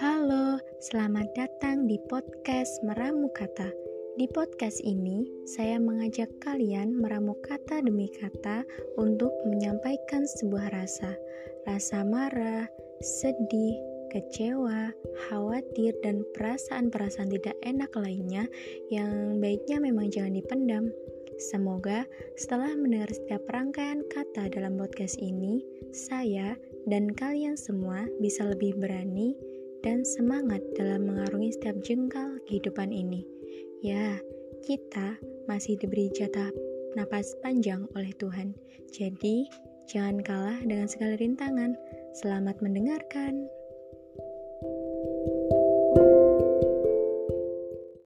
Halo, selamat datang di podcast Meramu Kata. Di podcast ini, saya mengajak kalian meramu kata demi kata untuk menyampaikan sebuah rasa. Rasa marah, sedih, kecewa, khawatir, dan perasaan-perasaan tidak enak lainnya yang baiknya memang jangan dipendam. Semoga setelah mendengar setiap rangkaian kata dalam podcast ini, saya dan kalian semua bisa lebih berani dan semangat dalam mengarungi setiap jengkal kehidupan ini. Ya, kita masih diberi jatah napas panjang oleh Tuhan. Jadi, jangan kalah dengan segala rintangan. Selamat mendengarkan.